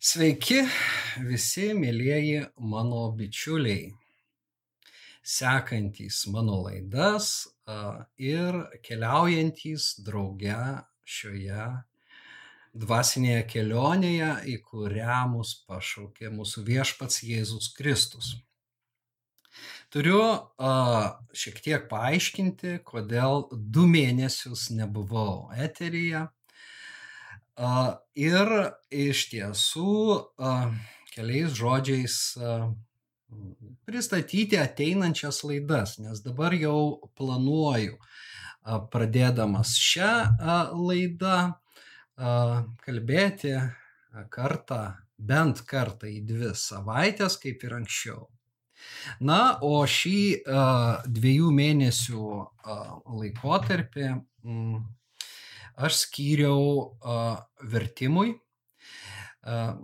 Sveiki visi mėlyjeji mano bičiuliai, sekantys mano laidas ir keliaujantys drauge šioje dvasinėje kelionėje, į kurią mus pašaukė mūsų viešpats Jėzus Kristus. Turiu šiek tiek paaiškinti, kodėl du mėnesius nebuvau eteryje Ir iš tiesų keliais žodžiais pristatyti ateinančias laidas, nes dabar jau planuoju, pradėdamas šią laidą, kalbėti kartą, bent kartą į dvi savaitės, kaip ir anksčiau. Na, o šį dviejų mėnesių laikotarpį aš skyriau a, vertimui. A,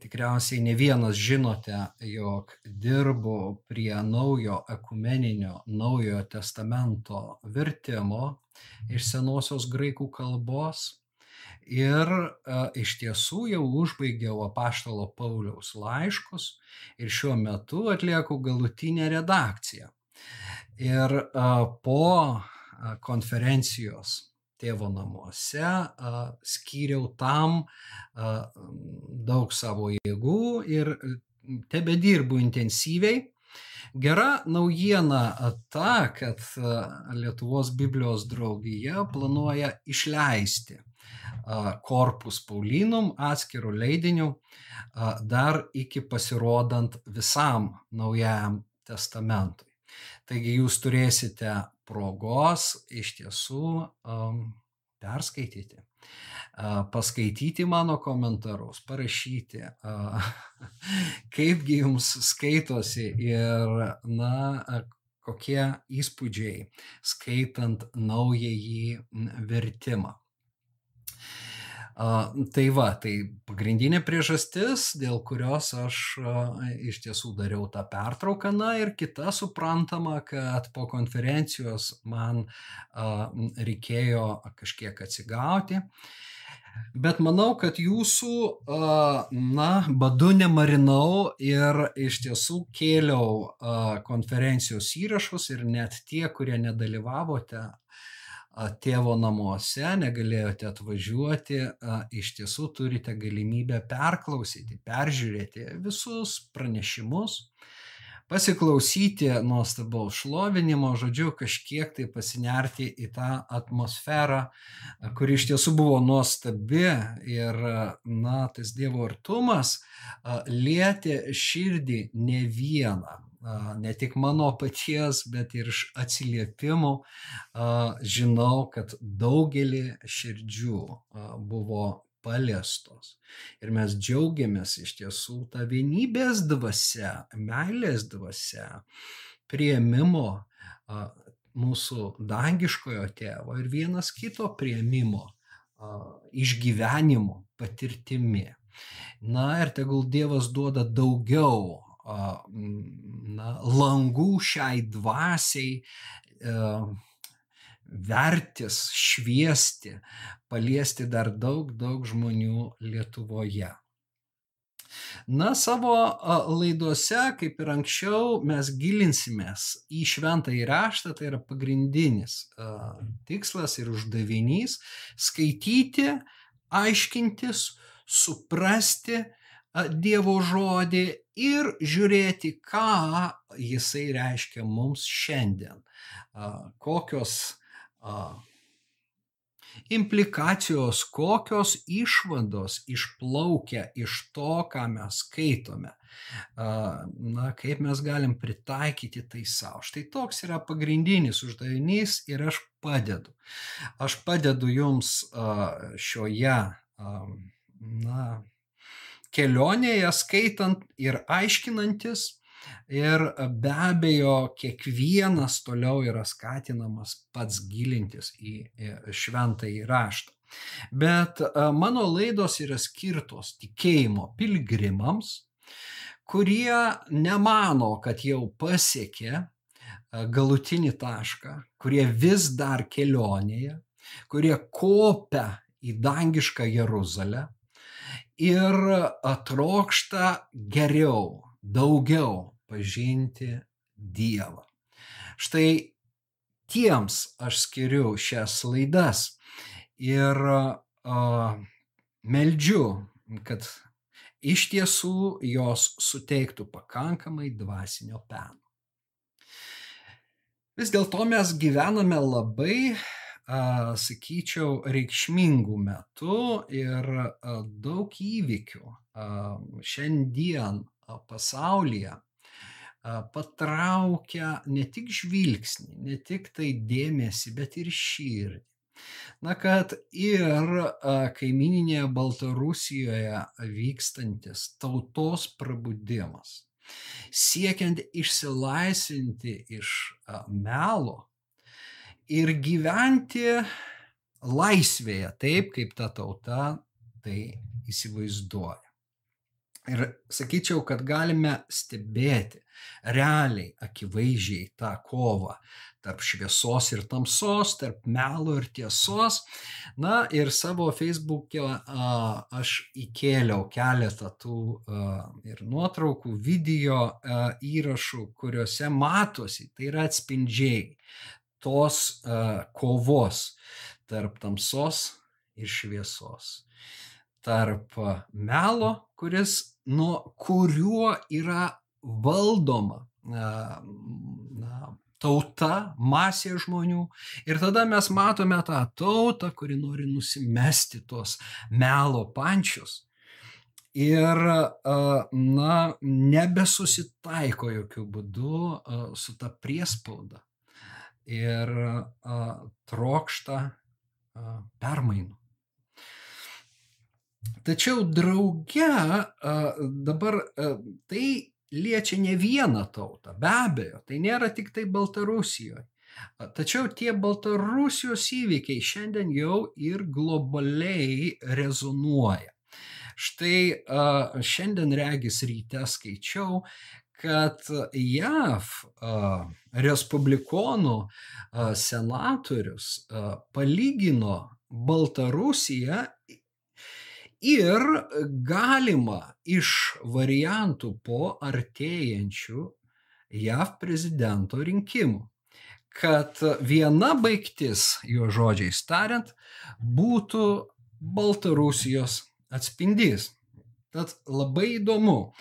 tikriausiai ne vienas žinote, jog dirbu prie naujo ekumeninio naujojo testamento vertimo iš senosios graikų kalbos. Ir a, iš tiesų jau užbaigiau apaštalo Pauliaus laiškus ir šiuo metu atlieku galutinę redakciją. Ir a, po konferencijos tėvo namuose, skyriau tam daug savo jėgų ir tebe dirbu intensyviai. Gera naujiena ta, kad Lietuvos Biblijos draugija planuoja išleisti korpus Paulinum atskirų leidinių dar iki pasirodant visam naujajam testamentui. Taigi jūs turėsite progos iš tiesų um, perskaityti, uh, paskaityti mano komentarus, parašyti, uh, kaipgi jums skaitosi ir, na, kokie įspūdžiai skaitant naująjį vertimą. Tai va, tai pagrindinė priežastis, dėl kurios aš iš tiesų dariau tą pertrauką, na ir kita suprantama, kad po konferencijos man reikėjo kažkiek atsigauti. Bet manau, kad jūsų, na, badu nemarinau ir iš tiesų kėliau konferencijos įrašus ir net tie, kurie nedalyvavote, tėvo namuose, negalėjote atvažiuoti, iš tiesų turite galimybę perklausyti, peržiūrėti visus pranešimus, pasiklausyti nuostabaus šlovinimo, žodžiu, kažkiek tai pasinerti į tą atmosferą, kuri iš tiesų buvo nuostabi ir, na, tas Dievo artumas lietė širdį ne vieną ne tik mano paties, bet ir iš atsiliepimų žinau, kad daugelį širdžių buvo paliestos. Ir mes džiaugiamės iš tiesų tą vienybės dvasia, meilės dvasia, prieimimo mūsų dangiškojo tėvo ir vienas kito prieimimo, išgyvenimo patirtimi. Na ir tegul Dievas duoda daugiau na, langų šiai dvasiai e, vertis, šviesti, paliesti dar daug, daug žmonių Lietuvoje. Na, savo laidose, kaip ir anksčiau, mes gilinsimės į šventą įraštą, tai yra pagrindinis tikslas ir uždavinys - skaityti, aiškintis, suprasti Dievo žodį ir žiūrėti, ką jisai reiškia mums šiandien, kokios implikacijos, kokios išvados išplaukia iš to, ką mes skaitome. Na, kaip mes galim pritaikyti tai savo. Štai toks yra pagrindinis uždavinys ir aš padedu. Aš padedu jums šioje, na, kelionėje skaitant ir aiškinantis. Ir be abejo, kiekvienas toliau yra skatinamas pats gilintis į šventąjį raštą. Bet mano laidos yra skirtos tikėjimo pilgrimams, kurie nemano, kad jau pasiekė galutinį tašką, kurie vis dar kelionėje, kurie kopia į dangišką Jeruzalę ir trokšta geriau, daugiau pažinti Dievą. Štai tiems aš skiriu šias laidas ir uh, meldžiu, kad iš tiesų jos suteiktų pakankamai dvasinio peno. Vis dėlto mes gyvename labai, sakyčiau, reikšmingų metų ir daug įvykių šiandien pasaulyje patraukia ne tik žvilgsnį, ne tik tai dėmesį, bet ir širdį. Na, kad ir kaimininėje Baltarusijoje vykstantis tautos prabudimas, siekiant išsilaisvinti iš melo ir gyventi laisvėje, taip kaip ta tauta tai įsivaizduoja. Ir sakyčiau, kad galime stebėti realiai, akivaizdžiai tą kovą tarp šviesos ir tamsos, tarp melo ir tiesos. Na ir savo Facebook'e aš įkėliau keletą tų ir nuotraukų, video įrašų, kuriuose matosi, tai yra atspindžiai tos kovos tarp tamsos ir šviesos tarp melo, kuris nuo kuriuo yra valdoma na, tauta, masė žmonių. Ir tada mes matome tą tautą, kuri nori nusimesti tos melo pančius. Ir, na, nebesusitaiko jokių būdų su ta priespauda. Ir trokšta permainų. Tačiau drauge dabar tai liečia ne vieną tautą, be abejo, tai nėra tik tai Baltarusijoje. Tačiau tie Baltarusijos įvykiai šiandien jau ir globaliai rezonuoja. Štai šiandien regis ryte skaičiau, kad JAV respublikonų senatorius palygino Baltarusiją ir galima iš variantų po artėjančių JAV prezidento rinkimų, kad viena baigtis, jo žodžiais tariant, būtų Baltarusijos atspindys. Tad labai įdomu,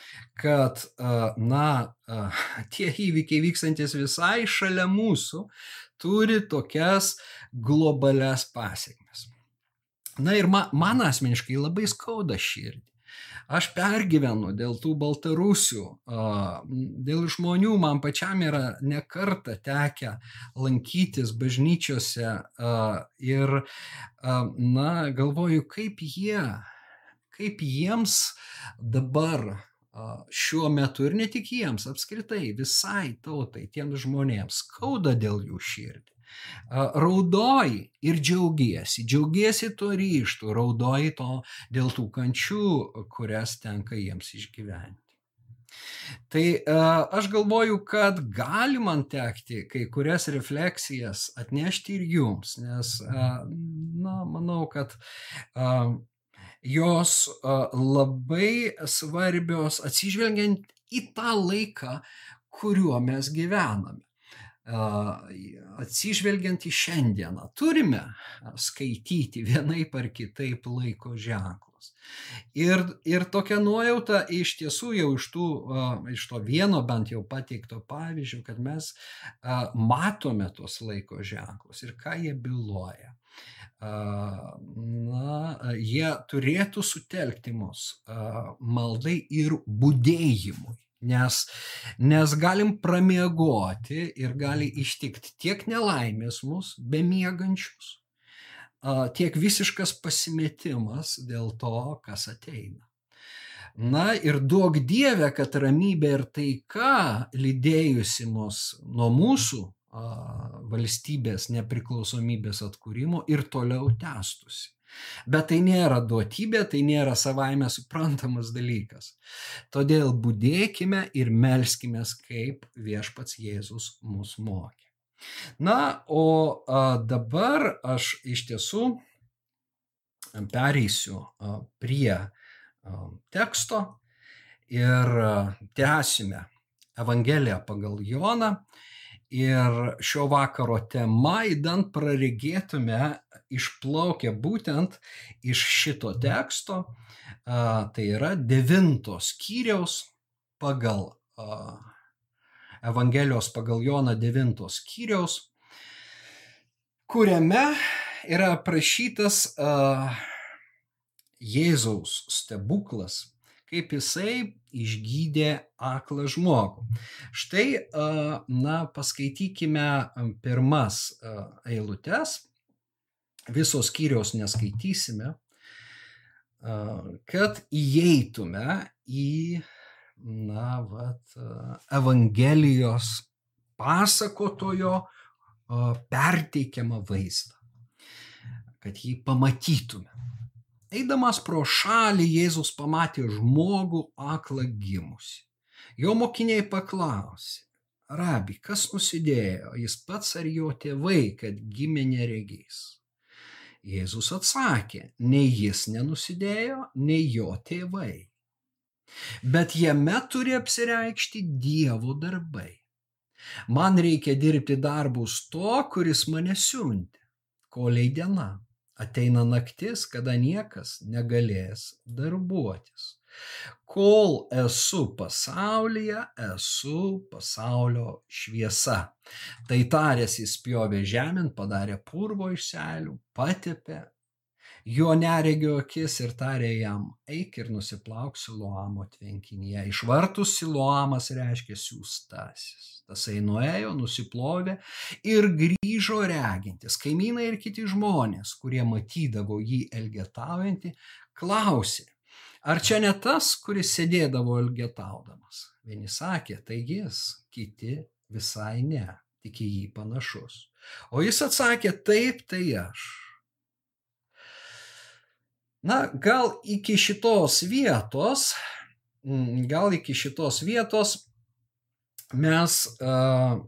kad na, tie įvykiai vykstantis visai šalia mūsų turi tokias globales pasiekmes. Na ir man, man asmeniškai labai skauda širdį. Aš pergyvenu dėl tų baltarusių, dėl žmonių man pačiam yra nekarta tekę lankytis bažnyčiose ir, na, galvoju, kaip jie, kaip jiems dabar šiuo metu ir ne tik jiems, apskritai visai tautai, tiems žmonėms skauda dėl jų širdį. Raudoji ir džiaugiesi, džiaugiesi tuo ryštu, raudoji to dėl tų kančių, kurias tenka jiems išgyventi. Tai aš galvoju, kad gali man tekti kai kurias refleksijas atnešti ir jums, nes, na, manau, kad jos labai svarbios atsižvelgiant į tą laiką, kuriuo mes gyvename atsižvelgiant į šiandieną, turime skaityti vienaip ar kitaip laiko ženklus. Ir, ir tokia nuojauta iš tiesų jau iš, tų, iš to vieno bent jau pateikto pavyzdžio, kad mes matome tos laiko ženklus ir ką jie byloja. Na, jie turėtų sutelkti mus maldai ir būdėjimui Nes, nes galim pramiegoti ir gali ištikti tiek nelaimės mus, bemiegančius, tiek visiškas pasimetimas dėl to, kas ateina. Na ir duok Dievę, kad ramybė ir taika lydėjusi mus nuo mūsų valstybės nepriklausomybės atkūrimo ir toliau tęstusi. Bet tai nėra duotybė, tai nėra savaime suprantamas dalykas. Todėl būdėkime ir melskime, kaip viešpats Jėzus mus mokė. Na, o dabar aš iš tiesų pereisiu prie teksto ir tęsime Evangeliją pagal Joną. Ir šio vakaro tema, įdant praregėtume, išplaukia būtent iš šito teksto, tai yra devintos skyriaus pagal Evangelijos pagal Joną devintos skyriaus, kuriame yra aprašytas Jėzaus stebuklas, kaip jisai išgydė aklą žmogų. Štai, na, paskaitykime pirmas eilutes, visos skyriaus neskaitysime, kad įeitume į, na, vat, Evangelijos pasakotojo perteikiamą vaizdą, kad jį pamatytume. Eidamas pro šalį Jėzus pamatė žmogų aklą gimusi. Jo mokiniai paklausė, rabi, kas nusidėjo, jis pats ar jo tėvai, kad gimė neregys. Jėzus atsakė, nei jis nenusidėjo, nei jo tėvai. Bet jame turi apsireikšti Dievo darbai. Man reikia dirbti darbus to, kuris mane siuntė, koliai diena ateina naktis, kada niekas negalės darbuotis. Kol esu pasaulyje, esu pasaulio šviesa. Tai tarės jis pjovė žemyn, padarė purvo iš selių, patepė jo neregio akis ir tarė jam, eik ir nusiplauk Siloamo tvenkinyje. Iš vartų Siloamas reiškia siūstasis. Tasai nuėjo, nusiplovė ir grįžo regintis. Kaimynai ir kiti žmonės, kurie matydavo jį elgetaujantį, klausė, ar čia ne tas, kuris sėdėdavo elgetaudamas. Vieni sakė, tai jis, kiti visai ne, tik į jį panašus. O jis atsakė, taip, tai aš. Na, gal iki šitos vietos, mm, gal iki šitos vietos mes uh,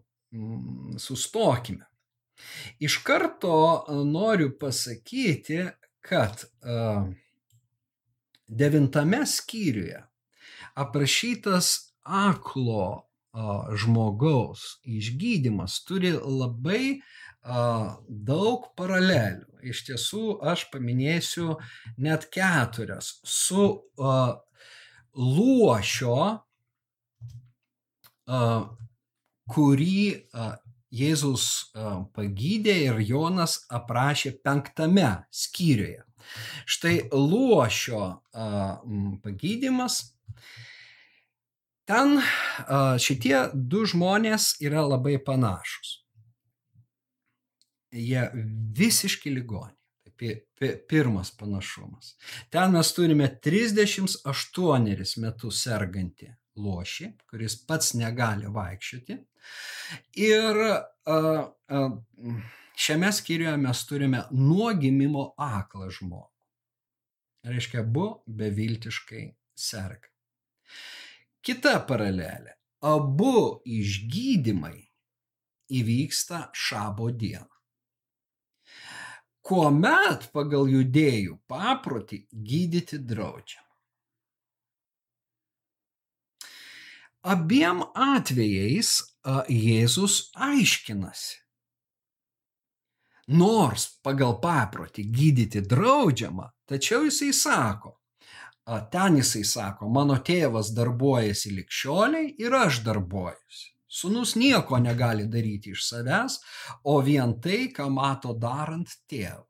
sustokime. Iš karto noriu pasakyti, kad uh, devintame skyriuje aprašytas aklo žmogaus išgydymas turi labai daug paralelių iš tiesų aš paminėsiu net keturias su uh, luošio, uh, kurį uh, Jėzus uh, pagydė ir Jonas aprašė penktame skyriuje. Štai luošio uh, pagydymas. Ten uh, šitie du žmonės yra labai panašus jie visiški ligoniai. Tai pirmas panašumas. Ten mes turime 38 metus sergantį lošį, kuris pats negali vaikščioti. Ir šiame skyriuje mes turime nuo gimimo aklą žmogų. Reiškia, abu beviltiškai serga. Kita paralelė. Abu išgydymai įvyksta šabo dieną kuomet pagal judėjų paprotį gydyti draudžiama. Abiem atvejais Jėzus aiškinasi. Nors pagal paprotį gydyti draudžiama, tačiau jisai sako, ten jisai sako, mano tėvas darbuojasi likščioliai ir aš darbuojuosi. Sūnus nieko negali daryti iš savęs, o vien tai, ką mato darant tėvą.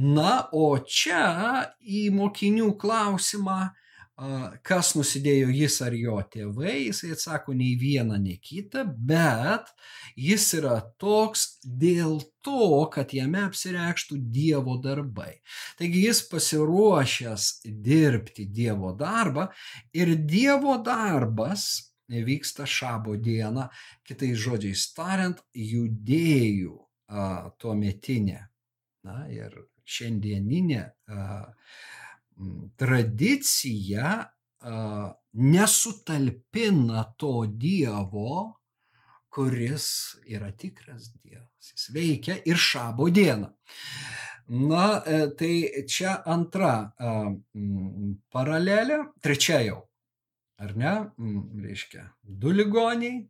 Na, o čia į mokinių klausimą, kas nusidėjo jis ar jo tėvai, jisai atsako nei vieną, nei kitą, bet jis yra toks dėl to, kad jame apsireikštų Dievo darbai. Taigi jis pasiruošęs dirbti Dievo darbą ir Dievo darbas vyksta šabo dieną, kitais žodžiais tariant, judėjų tuo metinė na, ir šiandieninė tradicija nesutalpina to Dievo kuris yra tikras Dievas. Jis veikia ir šabo dieną. Na, e, tai čia antra paralelė, trečia jau. Ar ne? Reiškia, du ligoniai,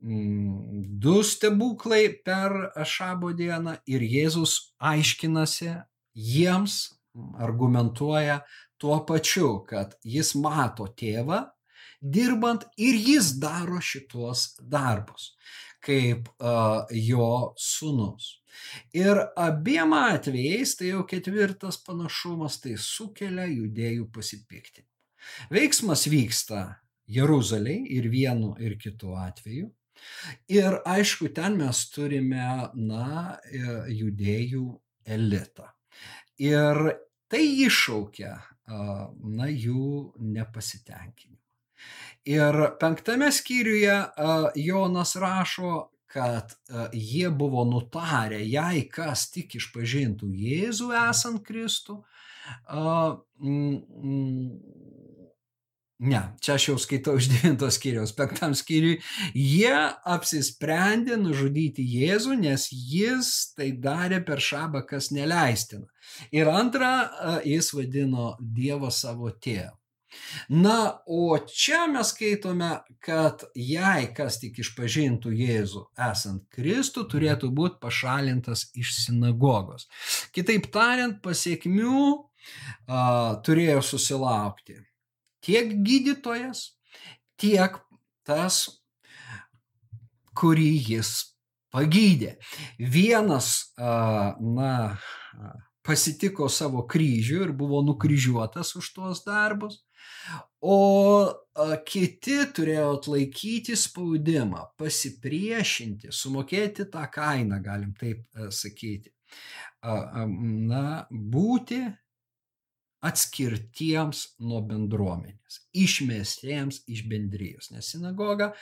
du stebuklai per šabo dieną ir Jėzus aiškinasi jiems, argumentuoja tuo pačiu, kad jis mato tėvą dirbant ir jis daro šitos darbus kaip uh, jo sunus. Ir abiem atvejais, tai jau ketvirtas panašumas, tai sukelia judėjų pasipiktinimą. Veiksmas vyksta Jeruzaliai ir vienu ir kitu atveju. Ir aišku, ten mes turime, na, e, judėjų elitą. Ir tai iššaukia, na, jų nepasitenkinimą. Ir penktame skyriuje Jonas rašo, kad jie buvo nutarę, jei kas tik išpažintų Jėzų esant Kristų, Ne, čia aš jau skaitau iš 9 skyriaus, 5 skyriui. Jie apsisprendė nužudyti Jėzų, nes jis tai darė per šabą, kas neleistina. Ir antra, jis vadino Dievą savo tėvą. Na, o čia mes skaitome, kad jei kas tik išpažintų Jėzų esant Kristų, turėtų būti pašalintas iš sinagogos. Kitaip tariant, pasiekmių a, turėjo susilaukti tiek gydytojas, tiek tas, kurį jis pagydė. Vienas, na, pasitiko savo kryžių ir buvo nukryžiuotas už tuos darbus, o kiti turėjo atlaikyti spaudimą, pasipriešinti, sumokėti tą kainą, galim taip sakyti. Na, būti atskirtiems nuo bendruomenės, išmestiems iš bendrijos. Nes sinagoga,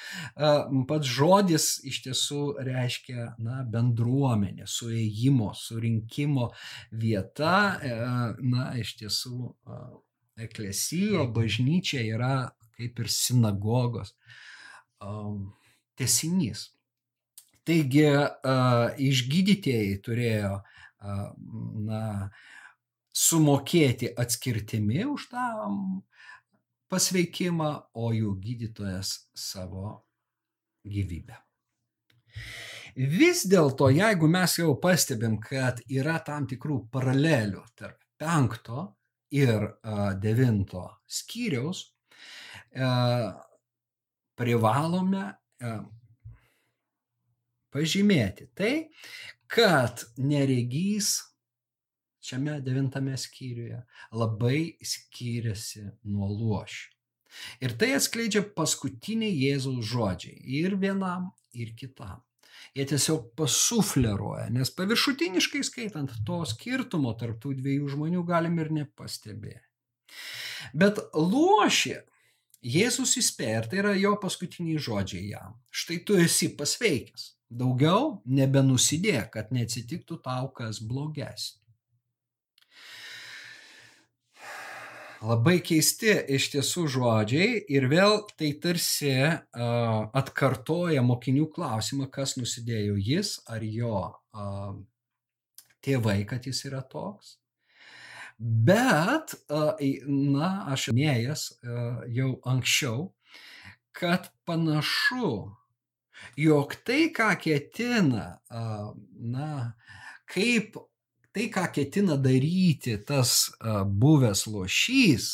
pats žodis iš tiesų reiškia na, bendruomenė, suėjimo, surinkimo vieta, e, na, iš tiesų eklesijo, bažnyčia yra kaip ir sinagogos tesinys. Taigi išgydytieji turėjo na, sumokėti atskirtimi už tą pasveikimą, o jų gydytojas savo gyvybę. Vis dėlto, jeigu mes jau pastebim, kad yra tam tikrų paralelių tarp penkto ir devinto skyriaus, privalome pažymėti tai, kad neregys šiame devintame skyriuje labai skiriasi nuo luošių. Ir tai atskleidžia paskutiniai Jėzaus žodžiai ir vienam, ir kitam. Jie tiesiog pasufleruoja, nes paviršutiniškai skaitant to skirtumo tarp tų dviejų žmonių galim ir nepastebėti. Bet luošė Jėzus įspėja, ir tai yra jo paskutiniai žodžiai jam. Štai tu esi pasveikęs. Daugiau nebenusidėk, kad neatsitiktų tau kas blogesnio. Labai keisti iš tiesų žodžiai ir vėl tai tarsi uh, atkartoja mokinių klausimą, kas nusidėjo jis ar jo uh, tėvai, kad jis yra toks. Bet, uh, na, aš minėjęs uh, jau anksčiau, kad panašu, jog tai, ką ketina, uh, na, kaip tai, ką ketina daryti tas buvęs lošys,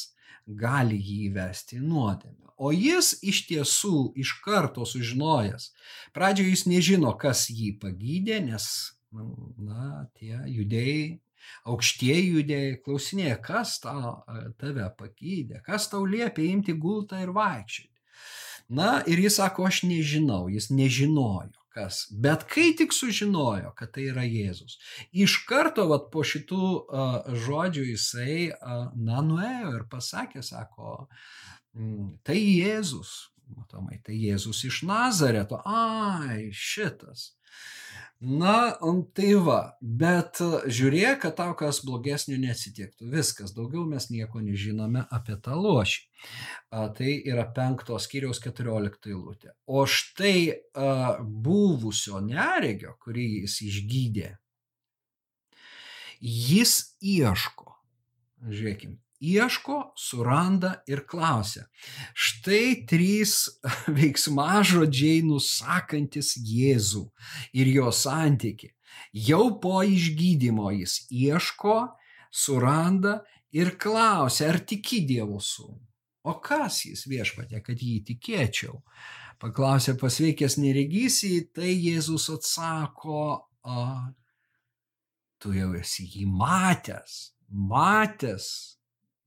gali jį įvesti į nuodėmę. O jis iš tiesų iš karto sužinojęs, pradžioje jis nežino, kas jį pagydė, nes, na, tie judėjai, aukštieji judėjai klausinėja, kas tau, tave pagydė, kas tau liepia imti gultą ir vaikščioti. Na, ir jis sako, aš nežinau, jis nežinojo kas. Bet kai tik sužinojo, kad tai yra Jėzus, iš karto vat, po šitų uh, žodžių jisai, uh, na, nuėjo ir pasakė, sako, mm, tai Jėzus, matomai, tai Jėzus iš Nazareto, ai, šitas. Na, tai va, bet žiūrėk, kad tau kas blogesnio neatsitiktų. Viskas, daugiau mes nieko nežinome apie tą lošį. A, tai yra penktos skyriaus keturiolikta eilutė. O štai a, buvusio neregio, kurį jis išgydė, jis ieško. Žiūrėkim, ieško, suranda ir klausia. Štai trys veiksmažodžiai nusakantis Jėzų ir jo santyki. Jau po išgydymo jis ieško, suranda ir klausia, ar tiki Dievo sūnų. O kas jis viešpatė, kad jį tikėčiau? Paklausė pasveikęs neregys, į tai Jėzus atsako, tu jau esi jį matęs, matęs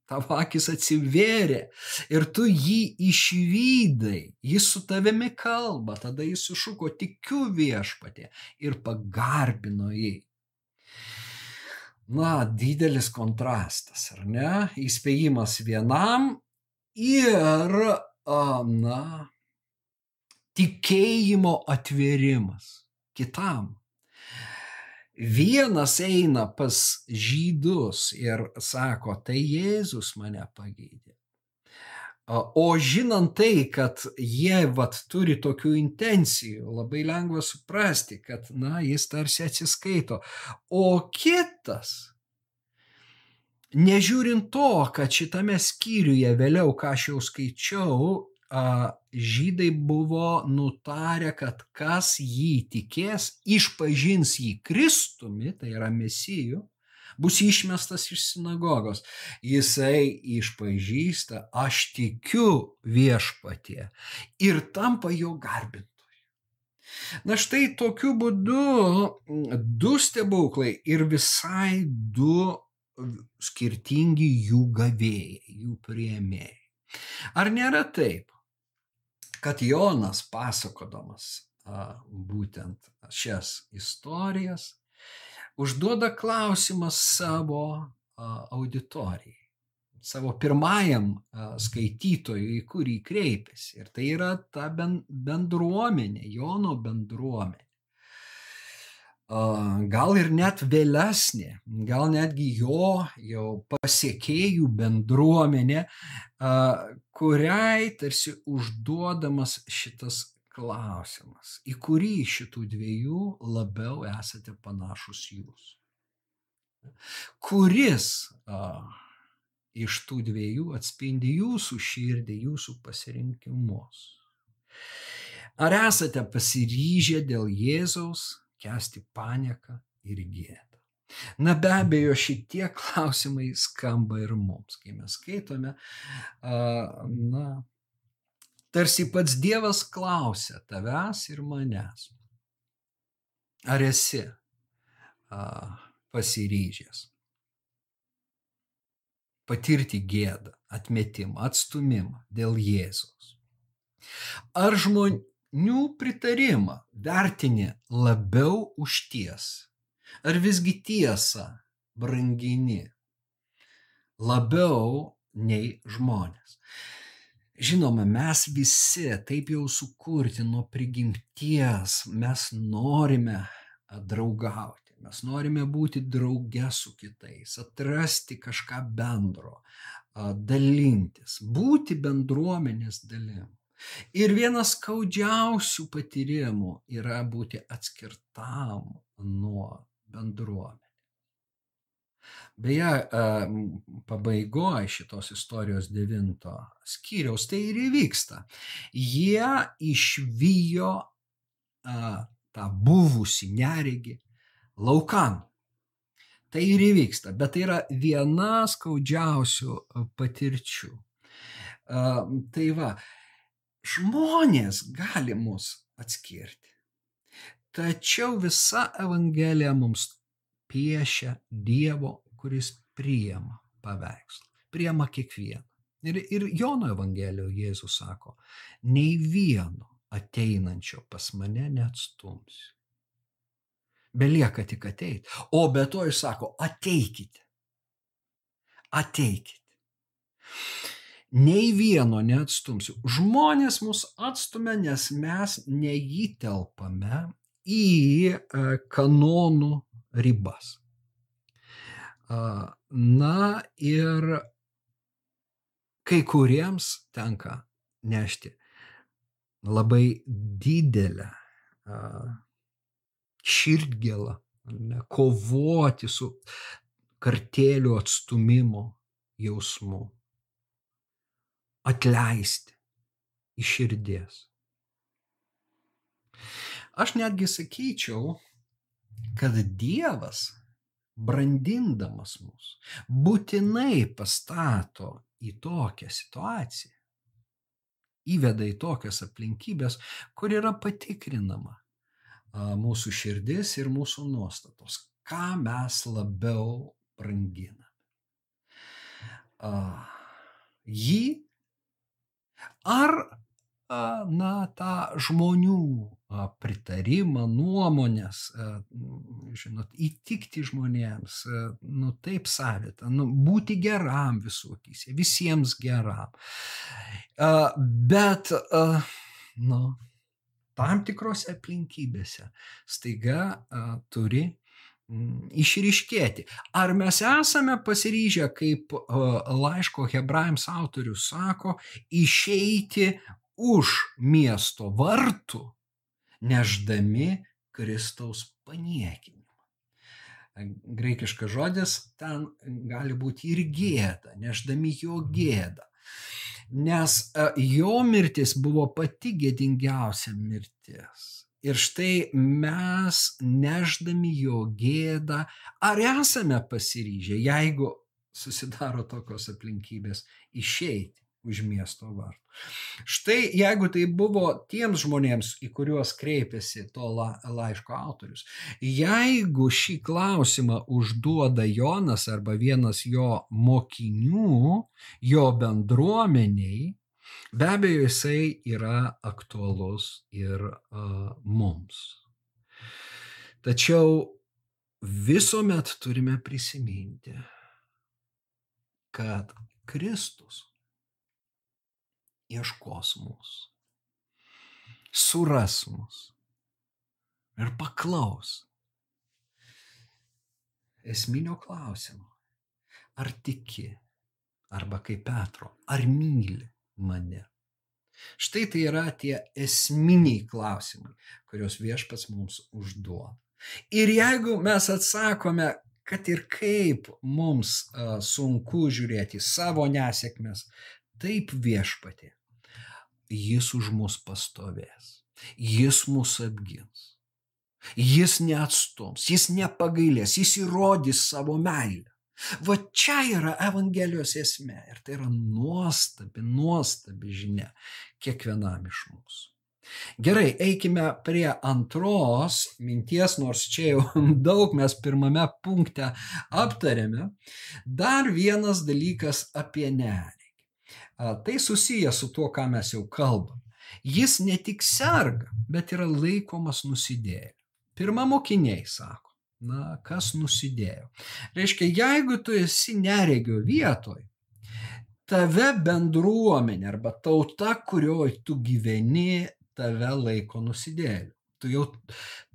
tavo akis atsivėrė ir tu jį išvydai, jis su tavimi kalba, tada jis sušuko tikiu viešpatė ir pagarbino jį. Na, didelis kontrastas, ar ne? Įspėjimas vienam ir, na, tikėjimo atvėrimas kitam. Vienas eina pas žydus ir sako, tai Jėzus mane pagydė. O žinant tai, kad jie vat turi tokių intencijų, labai lengva suprasti, kad, na, jis tarsi atsiskaito. O kitas, nežiūrint to, kad šitame skyriuje vėliau, ką aš jau skaičiau, žydai buvo nutarę, kad kas jį tikės, išpažins jį Kristumi, tai yra Mesijų, bus išmestas iš sinagogos. Jisai išpažįsta, aš tikiu viešpatie ir tampa jo garbintoju. Na štai tokiu būdu du stebuklai ir visai du skirtingi jų gavėjai, jų prieimėjai. Ar nėra taip, kad Jonas pasakodamas būtent šias istorijas užduoda klausimą savo auditorijai, savo pirmajam skaitytojui, į kurį kreipiasi. Ir tai yra ta bendruomenė, Jono bendruomenė gal ir net vėlesnė, gal netgi jo jau pasiekėjų bendruomenė, kuriai tarsi užduodamas šitas klausimas, į kurį šitų dviejų labiau esate panašus jūs. Kuris a, iš tų dviejų atspindi jūsų širdį, jūsų pasirinkimus? Ar esate pasiryžę dėl Jėzaus kesti panieką ir gėdą. Na be abejo, šitie klausimai skamba ir mums, kai mes skaitome, na, tarsi pats Dievas klausia tavęs ir manęs, ar esi pasiryžęs patirti gėdą, atmetimą, atstumimą dėl Jėzaus. Ar žmon, nių pritarimą vertini labiau už tiesą? Ar visgi tiesą brangini labiau nei žmonės? Žinoma, mes visi taip jau sukurti nuo prigimties, mes norime draugauti, mes norime būti drauge su kitais, atrasti kažką bendro, dalintis, būti bendruomenės dalim. Ir vienas skaudžiausių patyrimų yra būti atskirtam nuo bendruomenės. Beje, pabaigoje šitos istorijos devinto skyriaus tai ir įvyksta. Jie išvijo tą buvusi neregį laukan. Tai ir įvyksta, bet tai yra viena skaudžiausių patirčių. Tai va, žmonės gali mus atskirti. Tačiau visa Evangelija mums piešia Dievo, kuris priema paveikslą, priema kiekvieną. Ir, ir Jono Evangelijoje Jėzus sako, nei vieno ateinančio pas mane neatstumsiu. Belieka tik ateiti. O be to jis sako, ateikite. Ateikite nei vieno neatstumsiu. Žmonės mus atstumia, nes mes neįtelpame į kanonų ribas. Na ir kai kuriems tenka nešti labai didelę širdgėlą, kovoti su kartėlių atstumimo jausmu, atleisti iš širdies. Aš netgi sakyčiau, kad Dievas, brandindamas mus, būtinai pastato į tokią situaciją, įveda į tokias aplinkybės, kur yra patikrinama mūsų širdis ir mūsų nuostatos, ką mes labiau branginame. Jį ar na, tą žmonių pritarimą, nuomonės, žinot, įtikti žmonėms, nu taip savitą, nu, būti geram visokys, visiems geram. Bet, nu, tam tikrose aplinkybėse staiga turi išryškėti. Ar mes esame pasiryžę, kaip laiško hebrajams autorius sako, išeiti už miesto vartų, neždami Kristaus paniekinimą. Graikiškas žodis ten gali būti ir gėda, neždami jo gėdą. Nes jo mirtis buvo pati gėdingiausia mirtis. Ir štai mes, neždami jo gėdą, ar esame pasiryžę, jeigu susidaro tokios aplinkybės, išeiti už miesto vartų. Štai jeigu tai buvo tiems žmonėms, į kuriuos kreipėsi to la, laiško autorius, jeigu šį klausimą užduoda Jonas arba vienas jo mokinių, jo bendruomeniai, be abejo jisai yra aktualus ir uh, mums. Tačiau visuomet turime prisiminti, kad Kristus ieškos mūsų, suras mus ir paklaus esminio klausimo, ar tiki, arba kaip Petro, ar myli mane. Štai tai yra tie esminiai klausimai, kuriuos viešpats mums užduoda. Ir jeigu mes atsakome, kad ir kaip mums sunku žiūrėti savo nesėkmes, taip viešpatė jis už mus pastovės, jis mus apgins. Jis neatstums, jis nepagailės, jis įrodys savo meilę. Va čia yra Evangelijos esmė ir tai yra nuostabi, nuostabi žinia kiekvienam iš mūsų. Gerai, eikime prie antros minties, nors čia jau daug mes pirmame punkte aptarėme. Dar vienas dalykas apie nerį. Tai susiję su tuo, ką mes jau kalbam. Jis ne tik serga, bet yra laikomas nusidėjėliu. Pirma mokiniai sako, na, kas nusidėjo. Reiškia, jeigu tu esi neregio vietoj, tave bendruomenė arba tauta, kurioje tu gyveni, tave laiko nusidėliu. Tu jau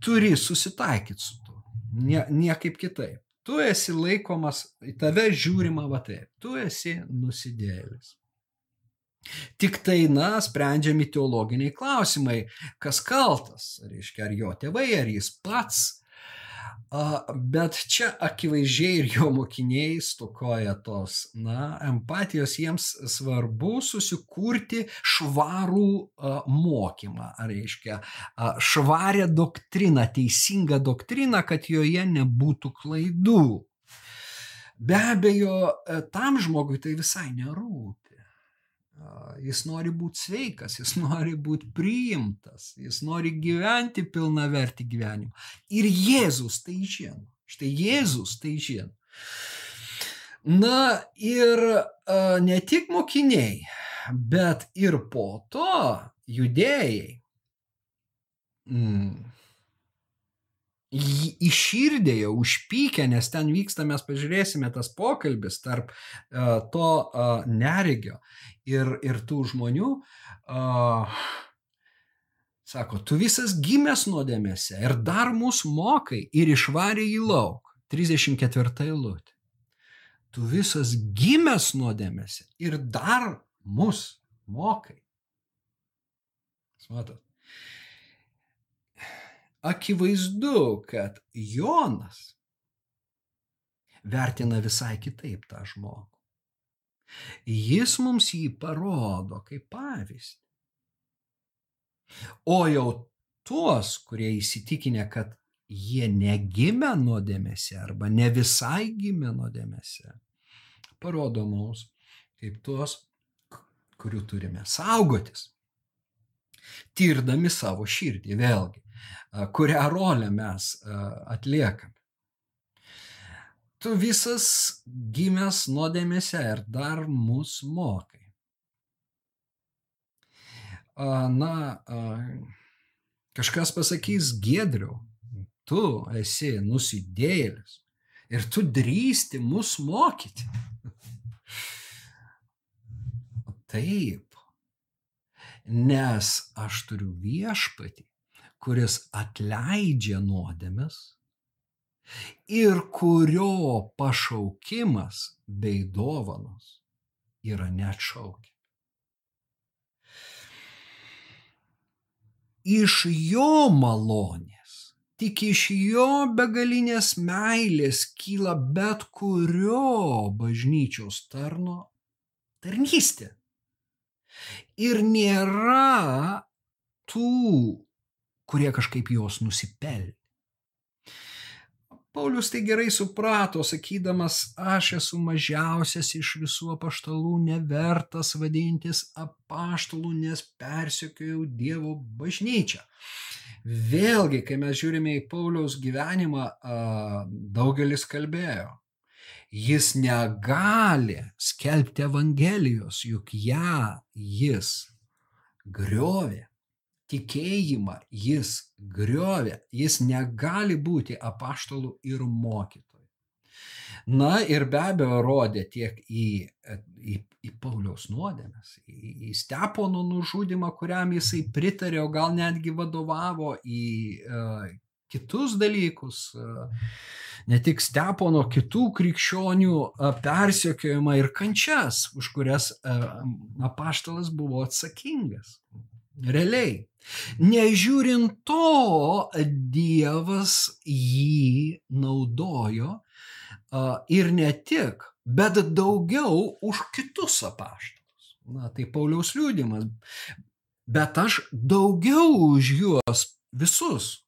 turi susitaikyti su tuo. Nie, niekaip kitaip. Tu esi laikomas, į tave žiūrima va taip. Tu esi nusidėlis. Tik tai, na, sprendžiami teologiniai klausimai, kas kaltas, reiškia, ar jo tėvai, ar jis pats. Bet čia akivaizdžiai ir jo mokiniai stokoja tos, na, empatijos, jiems svarbu susikurti švarų mokymą, ar reiškia, švarę doktriną, teisingą doktriną, kad joje nebūtų klaidų. Be abejo, tam žmogui tai visai nerūpi. Jis nori būti sveikas, jis nori būti priimtas, jis nori gyventi pilna verti gyvenimą. Ir Jėzus tai žino. Štai Jėzus tai žino. Na ir a, ne tik mokiniai, bet ir po to judėjai. Mm iširdė jau, užpykę, nes ten vyksta, mes pažiūrėsime tas pokalbis tarp uh, to uh, neregio ir, ir tų žmonių. Uh, Sako, tu visas gimęs nuodėmėse ir dar mus mokai ir išvarė į lauk. 34 eilutė. Tu visas gimęs nuodėmėse ir dar mus mokai. Matot. Akivaizdu, kad Jonas vertina visai kitaip tą žmogų. Jis mums jį parodo kaip pavyzdį. O jau tuos, kurie įsitikinę, kad jie negimė nuodėmėse arba ne visai gimė nuodėmėse, parodo mums kaip tuos, kurių turime saugotis. Tirdami savo širdį vėlgi, kurią rolę mes atliekame. Tu visas gimęs nuodėmėse ir dar mus mokai na, kažkas pasakys Gedriau, tu esi nusidėjėlis ir tu drįsti mus mokyti. Taip, nes aš turiu viešpatį, kuris atleidžia nuodėmes ir kurio pašaukimas bei dovanos yra neatšaukia. iš jo malonės, tik iš jo begalinės meilės kyla bet kurio bažnyčios tarno tarnystė. Ir nėra tų, kurie kažkaip jos nusipelnė. Paulius tai gerai suprato, sakydamas, aš esu mažiausias iš visų apaštalų, nevertas vadintis apaštalų, nes persekiojau Dievo bažnyčią. Vėlgi, kai mes žiūrime į Pauliaus gyvenimą, daugelis kalbėjo, jis negali skelbti Evangelijos, juk ją jis griovė tikėjimą jis griovė, jis negali būti apaštalų ir mokytojų. Na ir be abejo rodė tiek į, į, į Pauliaus nuodėmės, į, į Stepono nužudimą, kuriam jisai pritarė, o gal netgi vadovavo į uh, kitus dalykus, uh, ne tik Stepono, kitų krikščionių uh, persekiojimą ir kančias, už kurias uh, apaštalas buvo atsakingas. Realiai. Nežiūrint to, Dievas jį naudojo ir ne tik, bet daugiau už kitus apaštalus. Na, tai Pauliaus liūdimas. Bet aš daugiau už juos visus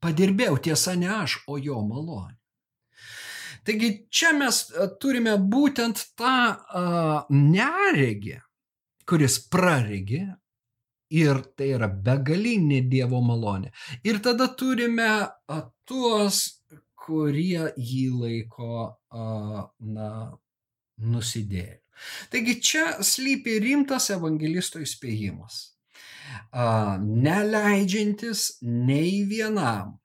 padirbėjau, tiesa ne aš, o jo malonė. Taigi čia mes turime būtent tą uh, neregį, kuris praregi Ir tai yra begalinė Dievo malonė. Ir tada turime tuos, kurie jį laiko, na, nusidėliu. Taigi čia slypi rimtas evangelisto įspėjimas. Neleidžiantis nei vienam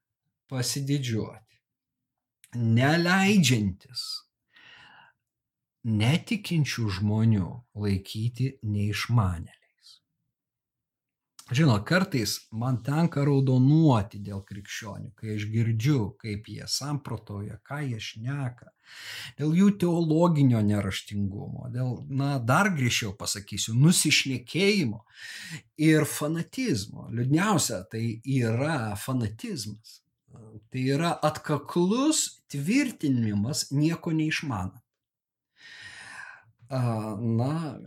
pasididžiuoti. Neleidžiantis netikinčių žmonių laikyti neišmanėlį. Žinot, kartais man tenka raudonuoti dėl krikščionių, kai aš girdžiu, kaip jie samprotoja, ką jie šneka, dėl jų teologinio neraštingumo, dėl, na, dar grįžčiau pasakysiu, nusišnekėjimo ir fanatizmo. Liūdniausia, tai yra fanatizmas. Tai yra atkaklus tvirtinimas nieko neišmanant. Na,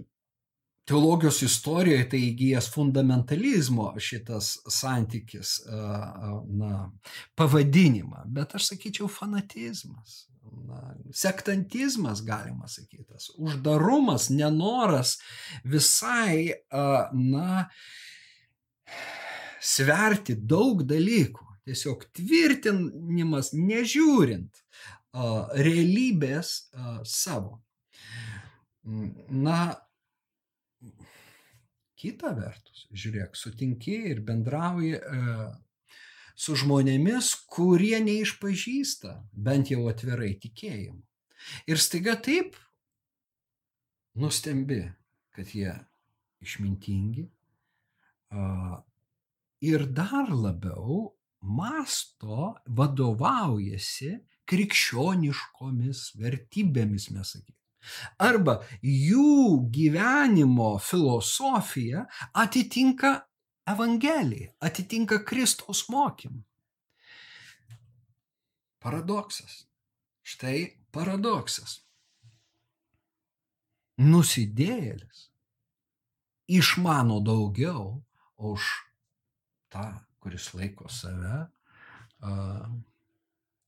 teologijos istorijoje tai įgyjęs fundamentalizmo šitas santykis, na, pavadinimą, bet aš sakyčiau fanatizmas. Na, sektantizmas, galima sakyti, uždarumas, nenoras visai, na, sverti daug dalykų, tiesiog tvirtinimas, nežiūrint realybės savo. Na, Kita vertus, žiūrėk, sutinki ir bendrauji e, su žmonėmis, kurie neišpažįsta bent jau atvirai tikėjimu. Ir staiga taip nustembi, kad jie išmintingi, a, ir dar labiau masto, vadovaujasi krikščioniškomis vertybėmis, mes sakykime. Arba jų gyvenimo filosofija atitinka Evangeliją, atitinka Kristaus mokymą. Paradoksas. Štai paradoksas. Nusidėjėlis išmano daugiau už tą, kuris laiko save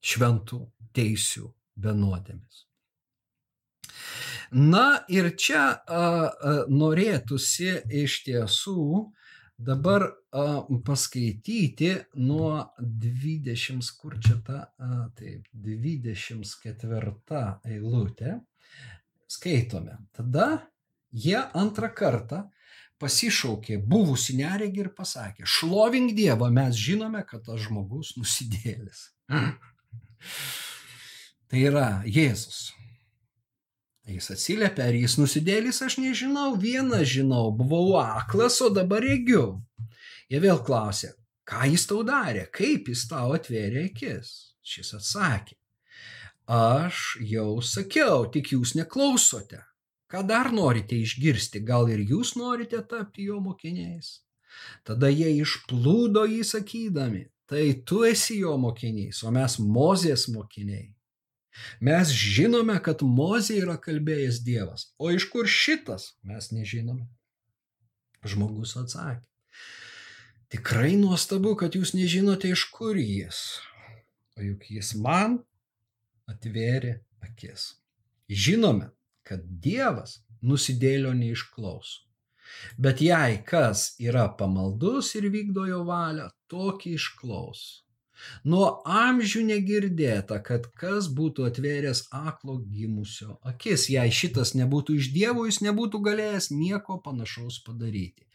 šventų teisių benuodėmis. Na ir čia a, a, norėtųsi iš tiesų dabar a, paskaityti nuo 20, kur čia ta, a, taip, 24 eilutė. Skaitome. Tada jie antrą kartą pasišaukė buvusi neregį ir pasakė, šlovink Dievą, mes žinome, kad tas žmogus nusidėlis. tai yra Jėzus. Jis atsiliepia, ar jis nusidėlis, aš nežinau, vieną žinau, buvau aklas, o dabar regiu. Jie vėl klausė, ką jis tau darė, kaip jis tau atvėrė akis. Šis atsakė, aš jau sakiau, tik jūs neklausote. Ką dar norite išgirsti, gal ir jūs norite tapti jo mokiniais? Tada jie išplūdo jį sakydami, tai tu esi jo mokinys, o mes Mozės mokiniai. Mes žinome, kad Mozė yra kalbėjęs Dievas, o iš kur šitas mes nežinome. Žmogus atsakė. Tikrai nuostabu, kad jūs nežinote, iš kur jis. O juk jis man atvėrė akis. Žinome, kad Dievas nusidėlio neišklauso. Bet jei kas yra pamaldus ir vykdo jo valią, tokį išklauso. Nuo amžių negirdėta, kad kas būtų atvėręs aklo gimusio akis. Jei šitas nebūtų iš Dievo, jis nebūtų galėjęs nieko panašaus padaryti.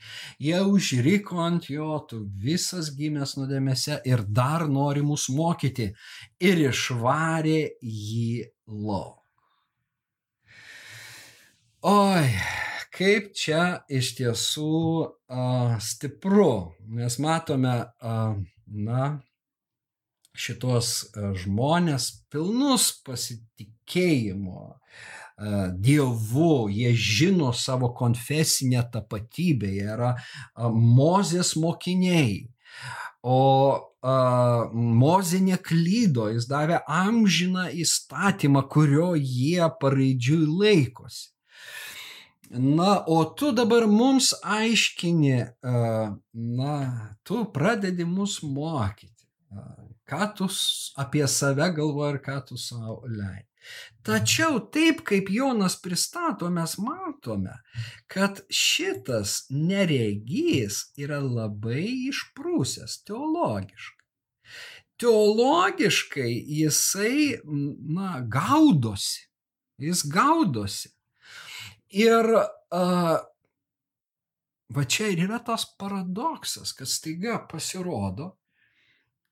Jie užriko ant jo, tu visas gimęs nuodėmėse ir dar nori mus mokyti. Ir išvarė jį lauk. Oi, kaip čia iš tiesų uh, stipru. Mes matome, uh, na, šitos e, žmonės pilnus pasitikėjimo e, Dievu, jie žino savo konfesinę tapatybę, jie yra e, Mozės mokiniai. O uh, Mozė neklydo, jis davė amžiną įstatymą, kurio jie paraidžiui laikosi. Na, o tu dabar mums aiškini, uh, na, tu pradedi mus mokyti. Uh, ką tu apie save galvoji ir ką tu savo leidži. Tačiau taip kaip Jonas pristato, mes matome, kad šitas neregys yra labai išprūsęs teologiškai. Teologiškai jisai, na, gaudosi. Jis gaudosi. Ir uh, va čia ir yra tas paradoksas, kad staiga pasirodo,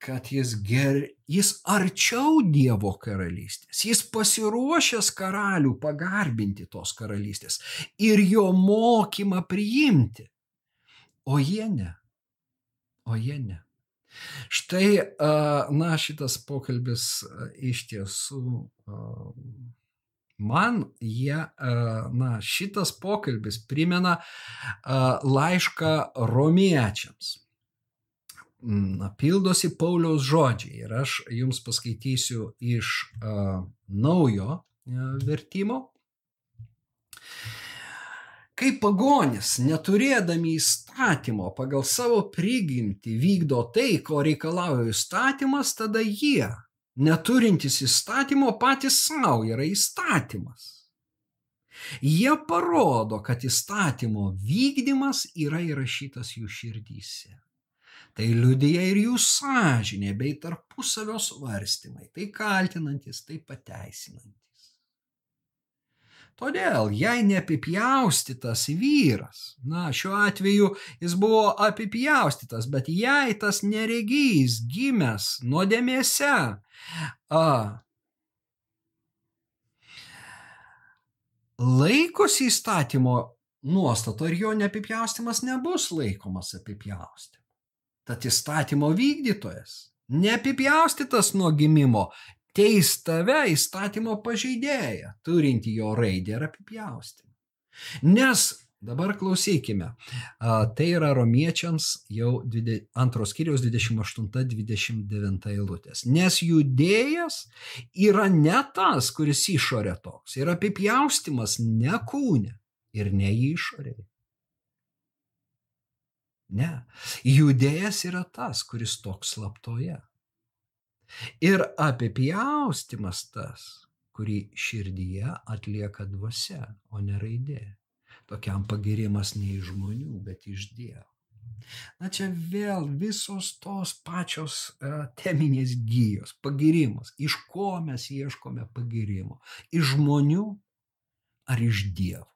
kad jis, ger, jis arčiau Dievo karalystės, jis pasiruošęs karalių pagarbinti tos karalystės ir jo mokymą priimti, o jie ne. O jie ne. Štai, na, šitas pokalbis iš tiesų man jie, na, šitas pokalbis primena laišką romiečiams na, pildosi Pauliaus žodžiai. Ir aš jums paskaitysiu iš uh, naujo uh, vertimo. Kai pagonis, neturėdami įstatymo, pagal savo prigimtį vykdo tai, ko reikalauja įstatymas, tada jie, neturintys įstatymo, patys savo yra įstatymas. Jie parodo, kad įstatymo vykdymas yra įrašytas jų širdyse. Tai liudija ir jų sąžinė bei tarpusavio svarstymai, tai kaltinantis, tai pateisinantis. Todėl, jei neapipjaustytas vyras, na, šiuo atveju jis buvo apipjaustytas, bet jei tas neregys gimęs nuodėmėse, a, laikosi įstatymo nuostato ir jo neapipjaustimas nebus laikomas apipjaustimu. Tad įstatymo vykdytojas, neapipjaustytas nuo gimimo, teis tave įstatymo pažeidėją, turinti jo raidę ir apipjaustymą. Nes Dabar klausykime. Tai yra romiečiams jau antros kiriaus 28-29 eilutės. Nes judėjas yra ne tas, kuris išorė toks. Yra apipjaustimas ne kūne ir ne išorėje. Ne. Judėjas yra tas, kuris toks slaptoje. Ir apipjaustimas tas, kurį širdyje atlieka dvasia, o ne raidė tokiam pagirimas ne iš žmonių, bet iš Dievo. Na čia vėl visos tos pačios uh, teminės gyjos, pagirimas. Iš ko mes ieškome pagirimo? Iš žmonių ar iš Dievo?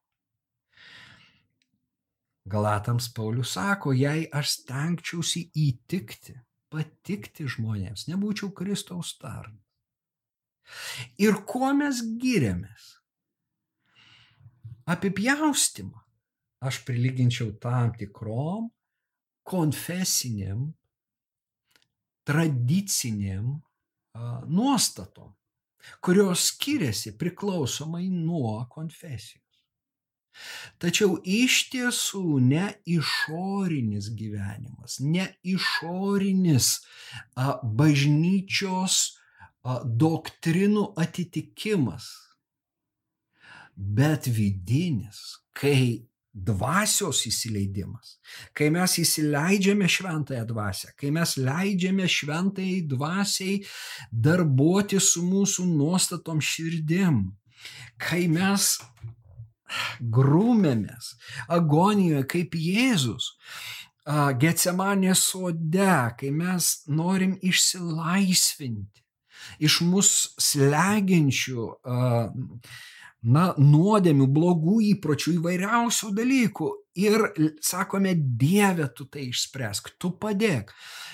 Galatams Paulius sako, jei aš stengčiausi įtikti, patikti žmonėms, nebūčiau Kristaus tarnas. Ir kuo mes giriamės? apipjaustymą aš prilyginčiau tam tikrom konfesiniam, tradiciniam nuostatom, kurios skiriasi priklausomai nuo konfesijos. Tačiau iš tiesų ne išorinis gyvenimas, ne išorinis a, bažnyčios a, doktrinų atitikimas bet vidinis, kai dvasios įsileidimas, kai mes įsileidžiame šventąją dvasę, kai mes leidžiame šventai dvasiai darbuoti su mūsų nuostatom širdim, kai mes grūmėmės agonijoje kaip Jėzus, Getsemanės sode, kai mes norim išsilaisvinti iš mūsų slegiančių na, nuodėmių, blogų įpročių, įvairiausių dalykų. Ir sakome, Dieve, tu tai išspręsk, tu padėk.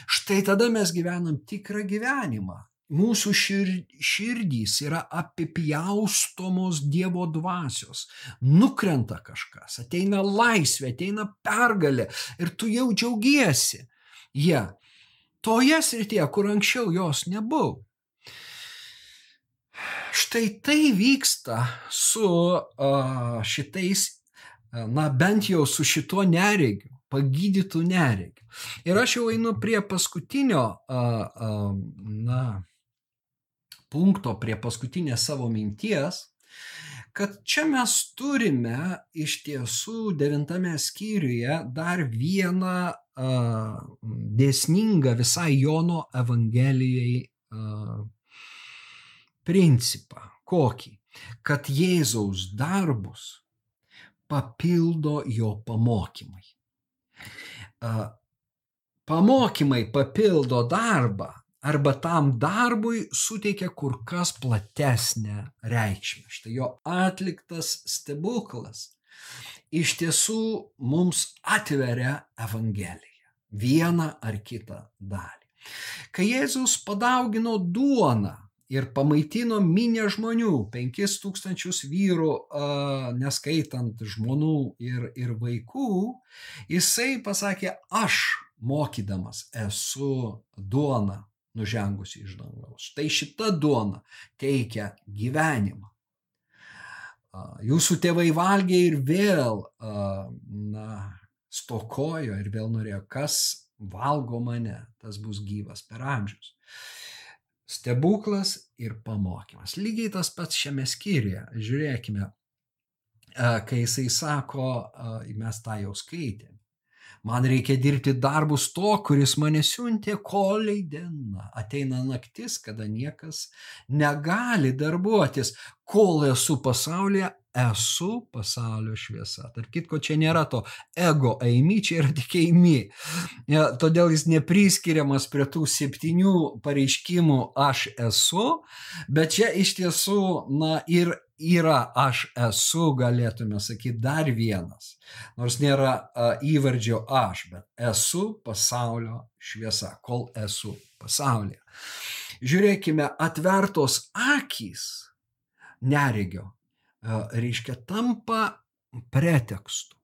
Štai tada mes gyvenam tikrą gyvenimą. Mūsų šir, širdys yra apipjaustomos Dievo dvasios. Nukrenta kažkas, ateina laisvė, ateina pergalė ir tu jau džiaugiesi. Jie. Ja. Toje srityje, kur anksčiau jos nebuvo. Štai tai vyksta su uh, šitais, na bent jau su šituo neregiu, pagydytų neregiu. Ir aš jau einu prie paskutinio, na, punkto, prie paskutinės savo minties, kad čia mes turime iš tiesų devintame skyriuje dar vieną uh, dėsningą visai Jono Evangelijai uh, principą. Kokį? Kad Jėzaus darbus papildo jo pamokymai. Pamokymai papildo darbą arba tam darbui suteikia kur kas platesnę reikšmę. Štai jo atliktas stebuklas iš tiesų mums atveria Evangeliją. Vieną ar kitą dalį. Kai Jėzus padaugino duoną ir pamaitino minę žmonių, penkis tūkstančius vyrų, neskaitant žmonų ir, ir vaikų, jisai pasakė, aš mokydamas esu duona nužengusi iš dangaus. Tai šita duona teikia gyvenimą. Jūsų tėvai valgė ir vėl, na, stokojo ir vėl norėjo, kas valgo mane, tas bus gyvas per amžius. Stebuklas ir pamokymas. Lygiai tas pats šiame skyriuje. Žiūrėkime, kai jisai sako, mes tą jau skaitėme. Man reikia dirbti darbus to, kuris mane siuntė koliai diena. Ateina naktis, kada niekas negali darbuotis. Kol esu pasaulyje, esu pasaulio šviesa. Tark kitko, čia nėra to ego eimi, čia yra tik eimi. Ja, todėl jis nepriskiriamas prie tų septynių pareiškimų aš esu, bet čia iš tiesų, na ir yra aš esu, galėtume sakyti, dar vienas. Nors nėra įvardžio aš, bet esu pasaulio šviesa, kol esu pasaulyje. Žiūrėkime, atvertos akys neregio reiškia tampa pretekstu,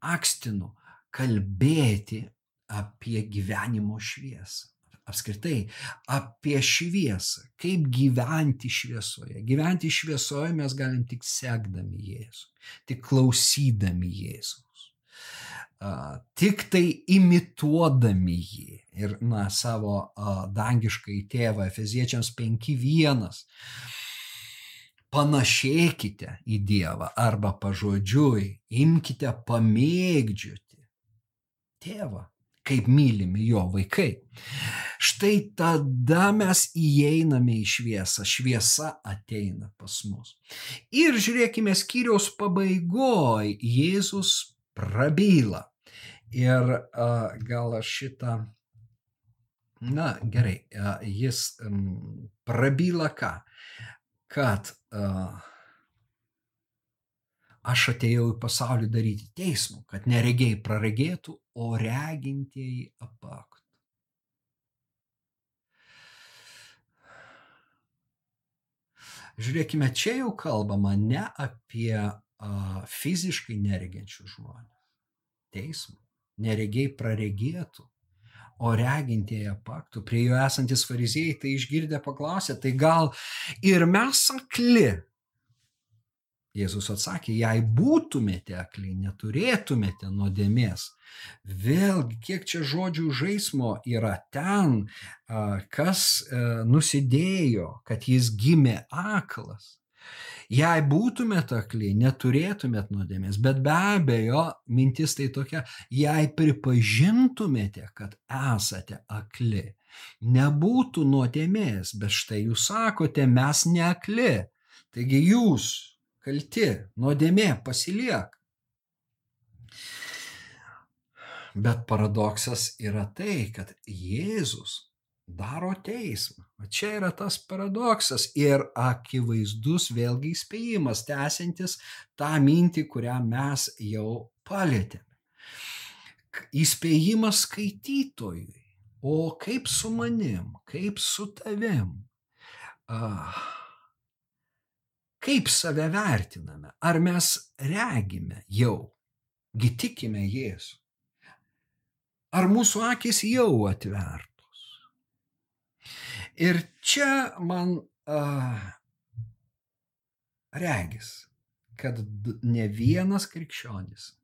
akstinu kalbėti apie gyvenimo šviesą. Apskritai, apie šviesą, kaip gyventi šviesoje. Gyventi šviesoje mes galim tik sekdami Jėzų, tik klausydami Jėzaus, tik tai imituodami jį. Ir, na, savo dangiškai tėvą, Efeziečiams 5.1 panašėkite į Dievą arba pažodžiui, imkite pamėgdžioti tėvą, kaip mylimi jo vaikai. Štai tada mes įeiname į šviesą, šviesa ateina pas mus. Ir žiūrėkime skyriaus pabaigoje, Jėzus prabyla. Ir a, gal aš šitą, na gerai, a, jis m, prabyla ką? kad uh, aš atėjau į pasaulį daryti teismų, kad neregiai praregėtų, o regintieji apaktų. Žiūrėkime, čia jau kalbama ne apie uh, fiziškai neregiančius žmonės. Teismų. Neregiai praregėtų, o regintieji apaktų. Prie jo esantis fariziejai tai išgirdę paklausė, tai gal ir mes akli. Jėzus atsakė, jei būtumėte akli, neturėtumėte nuodėmės. Vėlgi, kiek čia žodžių žaismo yra ten, kas nusidėjo, kad jis gimė aklas. Jei būtumėt akli, neturėtumėt nuodėmės, bet be abejo, mintis tai tokia, jei pripažintumėte, kad esate akli, nebūtų nuodėmės, bet štai jūs sakote, mes neakli. Taigi jūs kalti, nuodėmė pasiliek. Bet paradoksas yra tai, kad Jėzus daro teismą. Čia yra tas paradoksas ir akivaizdus vėlgi įspėjimas, tęsiantis tą mintį, kurią mes jau palėtėme. Įspėjimas skaitytojui. O kaip su manim, kaip su tavim? Ah, kaip save vertiname? Ar mes regime jau, gitikime Jėzų? Ar mūsų akis jau atvert? Ir čia man uh, regis, kad ne vienas krikščionis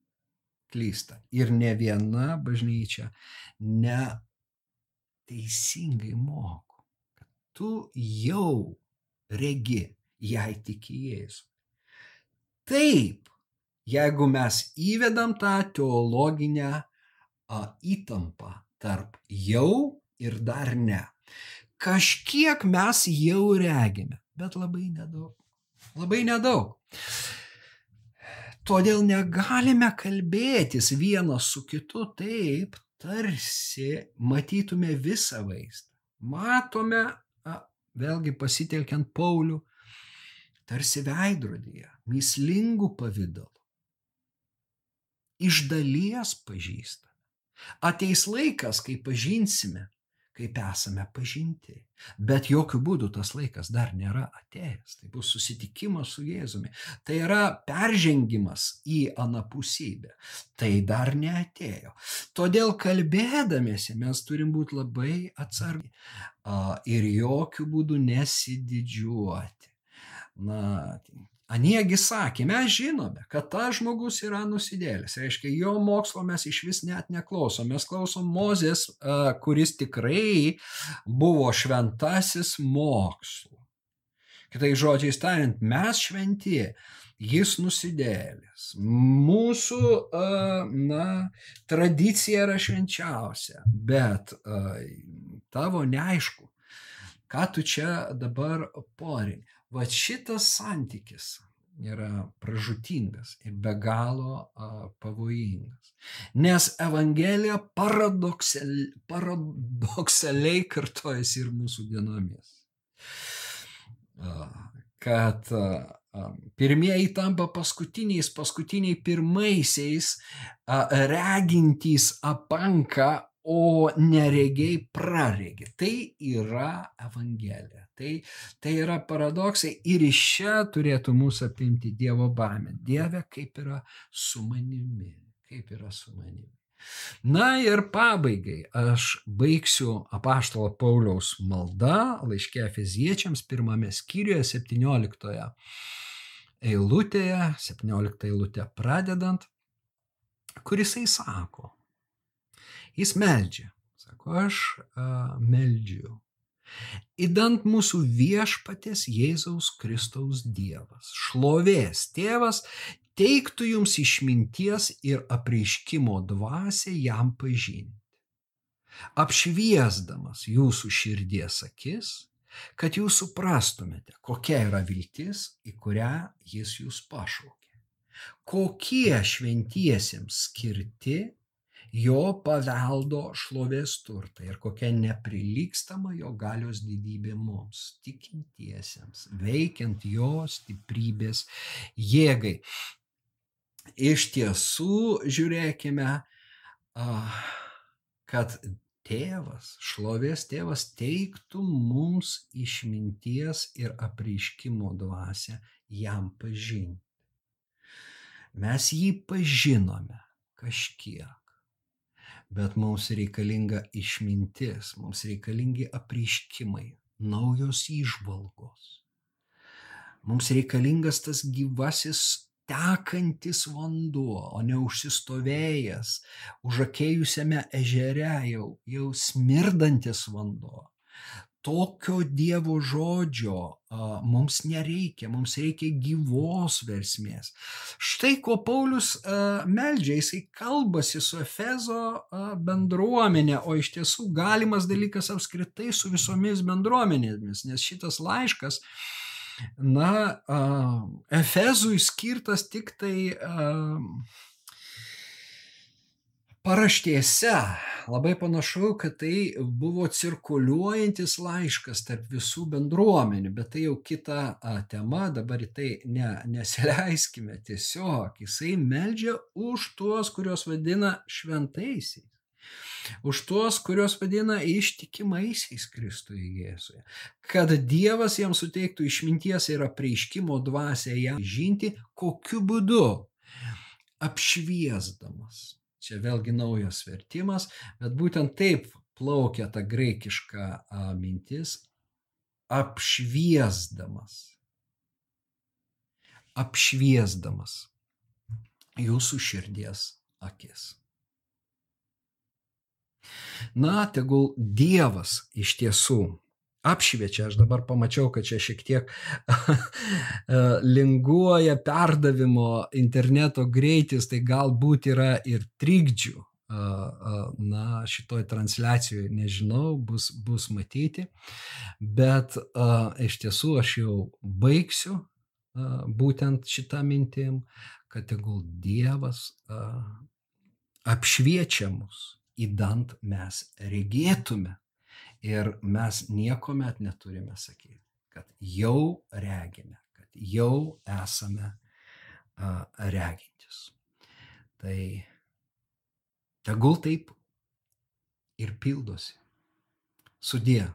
klysta ir ne viena bažnyčia neteisingai moko, kad tu jau regi, jei tikėjai. Taip, jeigu mes įvedam tą teologinę a, įtampą tarp jau ir dar ne, kažkiek mes jau regime, bet labai nedaug. Labai nedaug. Todėl negalime kalbėtis vienas su kitu taip, tarsi matytume visą vaizdą. Matome, a, vėlgi pasitelkiant Paulių, tarsi veidrodyje, mislingų pavydalų. Iš dalies pažįstame. Ateis laikas, kai pažinsime kaip esame pažinti. Bet jokių būdų tas laikas dar nėra atėjęs. Tai bus susitikimas su Jėzumi. Tai yra peržengimas į anapusybę. Tai dar neatėjo. Todėl kalbėdamėsi mes turim būti labai atsargiai ir jokių būdų nesididžiuoti. Na, Aniegi sakė, mes žinome, kad tas žmogus yra nusidėlis. Reiškia, jo mokslo mes iš vis net neklausom. Mes klausom Mozės, kuris tikrai buvo šventasis mokslo. Kitai žodžiai tariant, mes šventi, jis nusidėlis. Mūsų, na, tradicija yra švenčiausia, bet tavo neaišku, ką tu čia dabar porini. Va šitas santykis yra pražutingas ir be galo a, pavojingas. Nes Evangelija paradoksal, paradoksaliai kartojasi ir mūsų dienomis. A, kad a, pirmieji tampa paskutiniais, paskutiniai pirmaisiais, regintys apanka, o neregiai praregi. Tai yra Evangelija. Tai, tai yra paradoksai ir iš čia turėtų mūsų apimti Dievo baimė. Dieve, kaip yra su manimi, kaip yra su manimi. Na ir pabaigai aš baigsiu apaštalo Pauliaus malda laiškė Efeziečiams pirmame skyriuje 17 eilutėje, 17 eilutė pradedant, kurisai sako, jis meldžia, sako, aš a, meldžiu. Įdant mūsų viešpatės Jėzaus Kristaus Dievas, šlovės tėvas, teiktų jums išminties ir apreiškimo dvasę jam pažinti, apšviesdamas jūsų širdies akis, kad jūs suprastumėte, kokia yra viltis, į kurią jis jūs pašaukė, kokie šventiesiems skirti jo paveldo šlovės turtai ir kokia neprilykstama jo galios didybė mums, tikintiesiems, veikiant jo stiprybės jėgai. Iš tiesų, žiūrėkime, kad tėvas, šlovės tėvas teiktų mums išminties ir apreiškimo dvasę jam pažinti. Mes jį pažinome kažkiek, bet mums reikalinga išmintis, mums reikalingi apreiškimai, naujos įžvalgos. Mums reikalingas tas gyvasis tekantis vanduo, o ne užsistovėjęs, užakėjusiame ežere jau, jau smirdantis vanduo. Tokio Dievo žodžio mums nereikia, mums reikia gyvos versmės. Štai ko Paulius meldžia, jisai kalbasi su Efezo bendruomenė, o iš tiesų galimas dalykas apskritai su visomis bendruomenėmis, nes šitas laiškas na, Efezui skirtas tik tai paraštėse. Labai panašu, kad tai buvo cirkuliuojantis laiškas tarp visų bendruomenių, bet tai jau kita tema, dabar į tai ne, nesileiskime tiesiog. Jisai meldžia už tuos, kuriuos vadina šventaisiais už tuos, kuriuos vadina ištikimaisiais Kristui Jėzuje. Kad Dievas jam suteiktų išminties ir apreiškimo dvasę ją žinti, kokiu būdu apšviesdamas. Čia vėlgi naujas vertimas, bet būtent taip plaukia ta graikiška a, mintis apšviesdamas. Apšviesdamas jūsų širdies akis. Na, tegul Dievas iš tiesų apšviečia, aš dabar pamačiau, kad čia šiek tiek linguoja perdavimo interneto greitis, tai galbūt yra ir trikdžių. Na, šitoj transliacijoje nežinau, bus, bus matyti, bet a, iš tiesų aš jau baigsiu a, būtent šitą mintim, kad tegul Dievas a, apšviečia mus įdant mes regėtume. Ir mes niekuomet neturime sakyti, kad jau regime, kad jau esame a, regintis. Tai tegul taip ir pildosi. Sudė.